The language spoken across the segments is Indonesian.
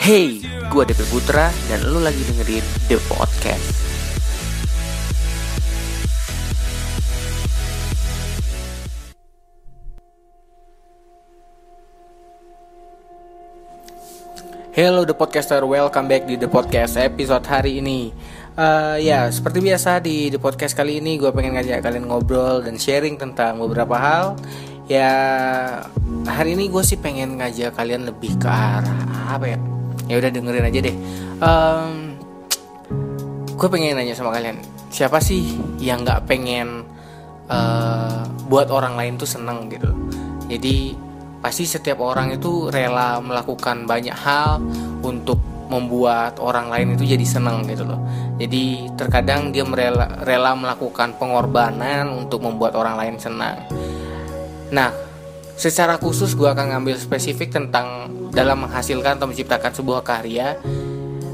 Hey, gue Depe Putra dan lu lagi dengerin The Podcast. Hello The Podcaster, welcome back di The Podcast episode hari ini uh, Ya, seperti biasa di The Podcast kali ini gue pengen ngajak kalian ngobrol dan sharing tentang beberapa hal Ya, hari ini gue sih pengen ngajak kalian lebih ke arah apa ya Ya udah dengerin aja deh um, Gue pengen nanya sama kalian Siapa sih yang gak pengen uh, buat orang lain tuh seneng gitu Jadi pasti setiap orang itu rela melakukan banyak hal untuk membuat orang lain itu jadi senang gitu loh. Jadi terkadang dia merela, rela melakukan pengorbanan untuk membuat orang lain senang. Nah, secara khusus gue akan ngambil spesifik tentang dalam menghasilkan atau menciptakan sebuah karya.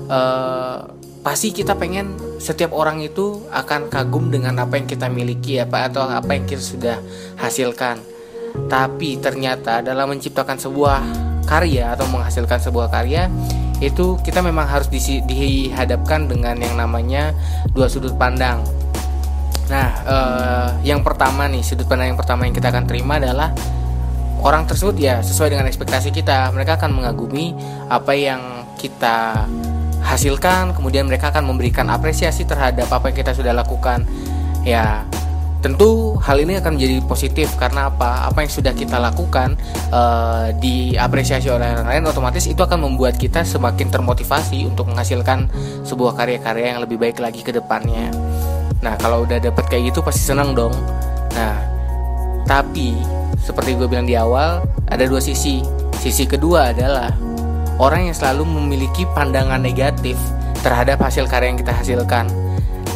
Uh, pasti kita pengen setiap orang itu akan kagum dengan apa yang kita miliki apa atau apa yang kita sudah hasilkan tapi ternyata dalam menciptakan sebuah karya atau menghasilkan sebuah karya itu kita memang harus di, dihadapkan dengan yang namanya dua sudut pandang. Nah, eh, yang pertama nih sudut pandang yang pertama yang kita akan terima adalah orang tersebut ya sesuai dengan ekspektasi kita. Mereka akan mengagumi apa yang kita hasilkan, kemudian mereka akan memberikan apresiasi terhadap apa yang kita sudah lakukan. Ya, Tentu hal ini akan menjadi positif karena apa? Apa yang sudah kita lakukan uh, diapresiasi oleh orang lain otomatis itu akan membuat kita semakin termotivasi untuk menghasilkan sebuah karya-karya yang lebih baik lagi ke depannya. Nah, kalau udah dapet kayak gitu pasti senang dong. Nah, tapi seperti gue bilang di awal, ada dua sisi. Sisi kedua adalah orang yang selalu memiliki pandangan negatif terhadap hasil karya yang kita hasilkan.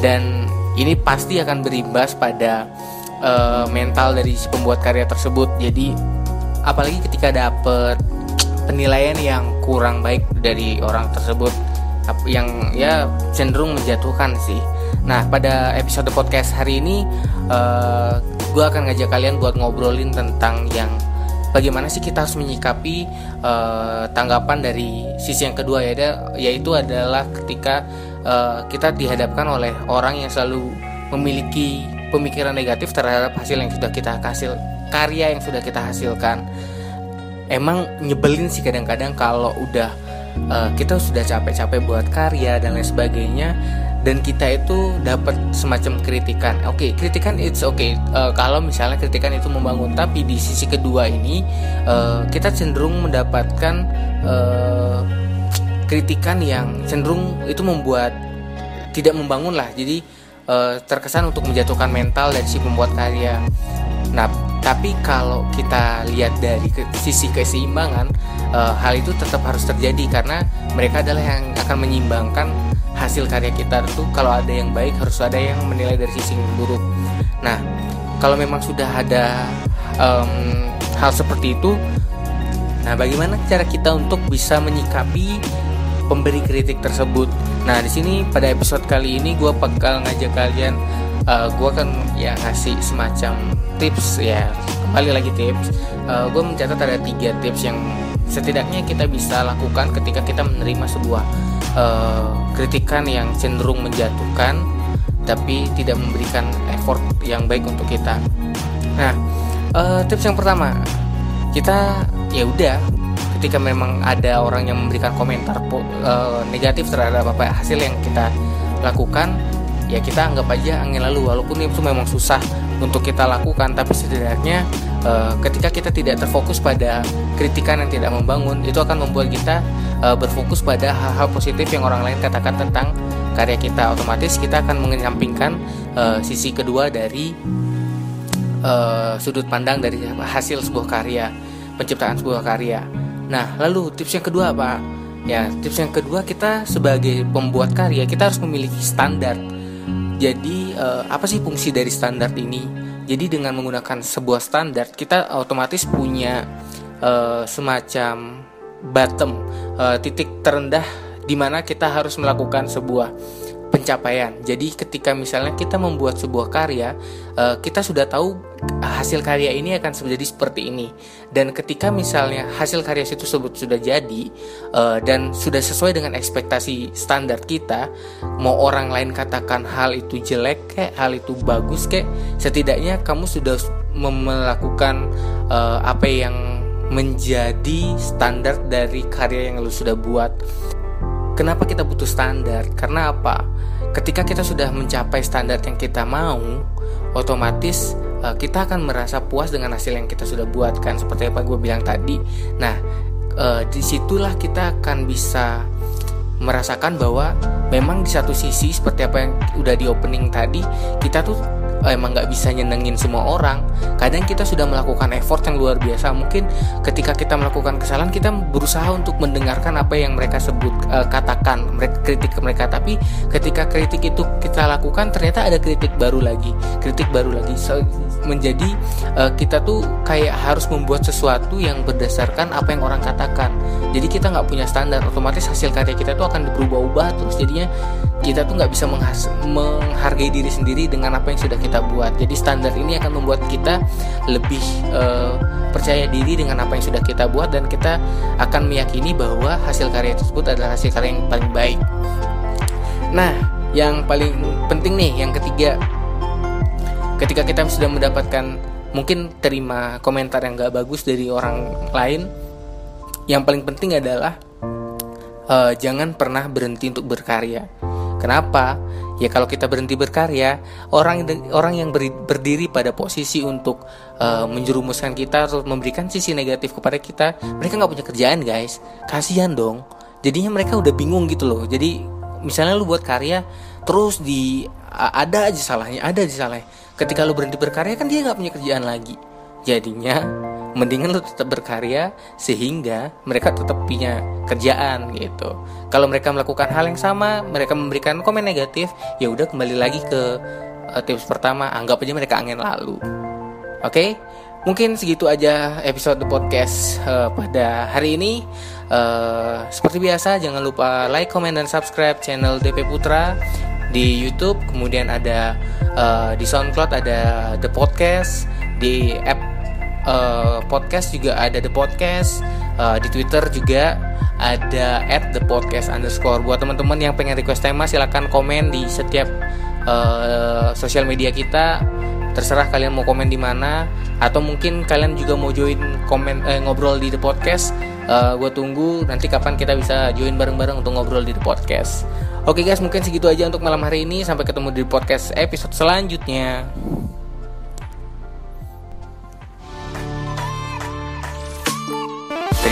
Dan ini pasti akan berimbas pada uh, mental dari si pembuat karya tersebut jadi apalagi ketika dapet penilaian yang kurang baik dari orang tersebut yang ya cenderung menjatuhkan sih nah pada episode podcast hari ini uh, eh, gue akan ngajak kalian buat ngobrolin tentang yang bagaimana sih kita harus menyikapi uh, tanggapan dari sisi yang kedua ya yaitu adalah ketika uh, kita dihadapkan oleh orang yang selalu memiliki pemikiran negatif terhadap hasil yang sudah kita hasil karya yang sudah kita hasilkan. Emang nyebelin sih kadang-kadang kalau udah uh, kita sudah capek-capek buat karya dan lain sebagainya dan kita itu dapat semacam kritikan. Oke, okay, kritikan it's okay. Uh, kalau misalnya kritikan itu membangun, tapi di sisi kedua ini uh, kita cenderung mendapatkan uh, kritikan yang cenderung itu membuat tidak membangun lah. Jadi e, terkesan untuk menjatuhkan mental dari si pembuat karya. Nah tapi kalau kita lihat dari ke, sisi keseimbangan e, hal itu tetap harus terjadi karena mereka adalah yang akan menyeimbangkan hasil karya kita itu kalau ada yang baik harus ada yang menilai dari sisi yang buruk nah kalau memang sudah ada um, hal seperti itu Nah, bagaimana cara kita untuk bisa menyikapi pemberi kritik tersebut. Nah, di sini pada episode kali ini gue bakal ngajak kalian, uh, eh, gue akan ya ngasih semacam tips ya, kembali lagi tips. Uh, eh, gue mencatat ada tiga tips yang setidaknya kita bisa lakukan ketika kita menerima sebuah uh, kritikan yang cenderung menjatuhkan, tapi tidak memberikan effort yang baik untuk kita. Nah, uh, tips yang pertama, kita ya udah ketika memang ada orang yang memberikan komentar uh, negatif terhadap apa hasil yang kita lakukan ya kita anggap aja angin lalu walaupun itu memang susah untuk kita lakukan tapi setidaknya uh, ketika kita tidak terfokus pada kritikan yang tidak membangun itu akan membuat kita uh, berfokus pada hal-hal positif yang orang lain katakan tentang karya kita otomatis kita akan menyampingkan uh, sisi kedua dari uh, sudut pandang dari hasil sebuah karya penciptaan sebuah karya Nah, lalu tips yang kedua apa? Ya, tips yang kedua kita sebagai pembuat karya kita harus memiliki standar. Jadi, eh, apa sih fungsi dari standar ini? Jadi dengan menggunakan sebuah standar kita otomatis punya eh, semacam bottom eh, titik terendah di mana kita harus melakukan sebuah pencapaian. Jadi ketika misalnya kita membuat sebuah karya, uh, kita sudah tahu hasil karya ini akan menjadi seperti ini. Dan ketika misalnya hasil karya itu sudah jadi uh, dan sudah sesuai dengan ekspektasi standar kita, mau orang lain katakan hal itu jelek kayak hal itu bagus kayak setidaknya kamu sudah melakukan uh, apa yang menjadi standar dari karya yang lu sudah buat. Kenapa kita butuh standar? Karena apa? Ketika kita sudah mencapai standar yang kita mau, otomatis uh, kita akan merasa puas dengan hasil yang kita sudah buat kan seperti apa gue bilang tadi. Nah, uh, di situlah kita akan bisa merasakan bahwa memang di satu sisi seperti apa yang udah di opening tadi kita tuh emang nggak bisa nyenengin semua orang. Kadang kita sudah melakukan effort yang luar biasa. Mungkin ketika kita melakukan kesalahan kita berusaha untuk mendengarkan apa yang mereka sebut uh, katakan mereka kritik ke mereka. Tapi ketika kritik itu kita lakukan ternyata ada kritik baru lagi. Kritik baru lagi. So, menjadi uh, kita tuh kayak harus membuat sesuatu yang berdasarkan apa yang orang katakan. Jadi kita nggak punya standar. Otomatis hasil karya kita tuh akan berubah-ubah terus. Jadinya kita tuh nggak bisa menghargai diri sendiri dengan apa yang sudah kita buat. Jadi standar ini akan membuat kita lebih uh, percaya diri dengan apa yang sudah kita buat dan kita akan meyakini bahwa hasil karya tersebut adalah hasil karya yang paling baik. Nah, yang paling penting nih, yang ketiga, ketika kita sudah mendapatkan mungkin terima komentar yang gak bagus dari orang lain, yang paling penting adalah uh, jangan pernah berhenti untuk berkarya Kenapa? Ya kalau kita berhenti berkarya, orang orang yang berdiri pada posisi untuk uh, menjerumuskan kita atau memberikan sisi negatif kepada kita, mereka nggak punya kerjaan guys. Kasihan dong. Jadinya mereka udah bingung gitu loh. Jadi misalnya lu buat karya, terus di ada aja salahnya, ada aja salahnya. Ketika lu berhenti berkarya kan dia nggak punya kerjaan lagi. Jadinya mendingan lu tetap berkarya sehingga mereka tetap punya kerjaan gitu. Kalau mereka melakukan hal yang sama mereka memberikan komen negatif ya udah kembali lagi ke uh, tips pertama anggap aja mereka angin lalu. Oke? Okay? mungkin segitu aja episode podcast uh, pada hari ini. Uh, seperti biasa jangan lupa like comment dan subscribe channel DP Putra di YouTube. Kemudian ada uh, di SoundCloud ada The Podcast di app uh, podcast juga ada the podcast uh, di Twitter juga ada at the podcast underscore. Buat teman-teman yang pengen request tema silahkan komen di setiap uh, sosial media kita. Terserah kalian mau komen di mana atau mungkin kalian juga mau join komen eh, ngobrol di the podcast. Uh, gue tunggu nanti kapan kita bisa join bareng-bareng untuk ngobrol di the podcast. Oke guys mungkin segitu aja untuk malam hari ini. Sampai ketemu di podcast episode selanjutnya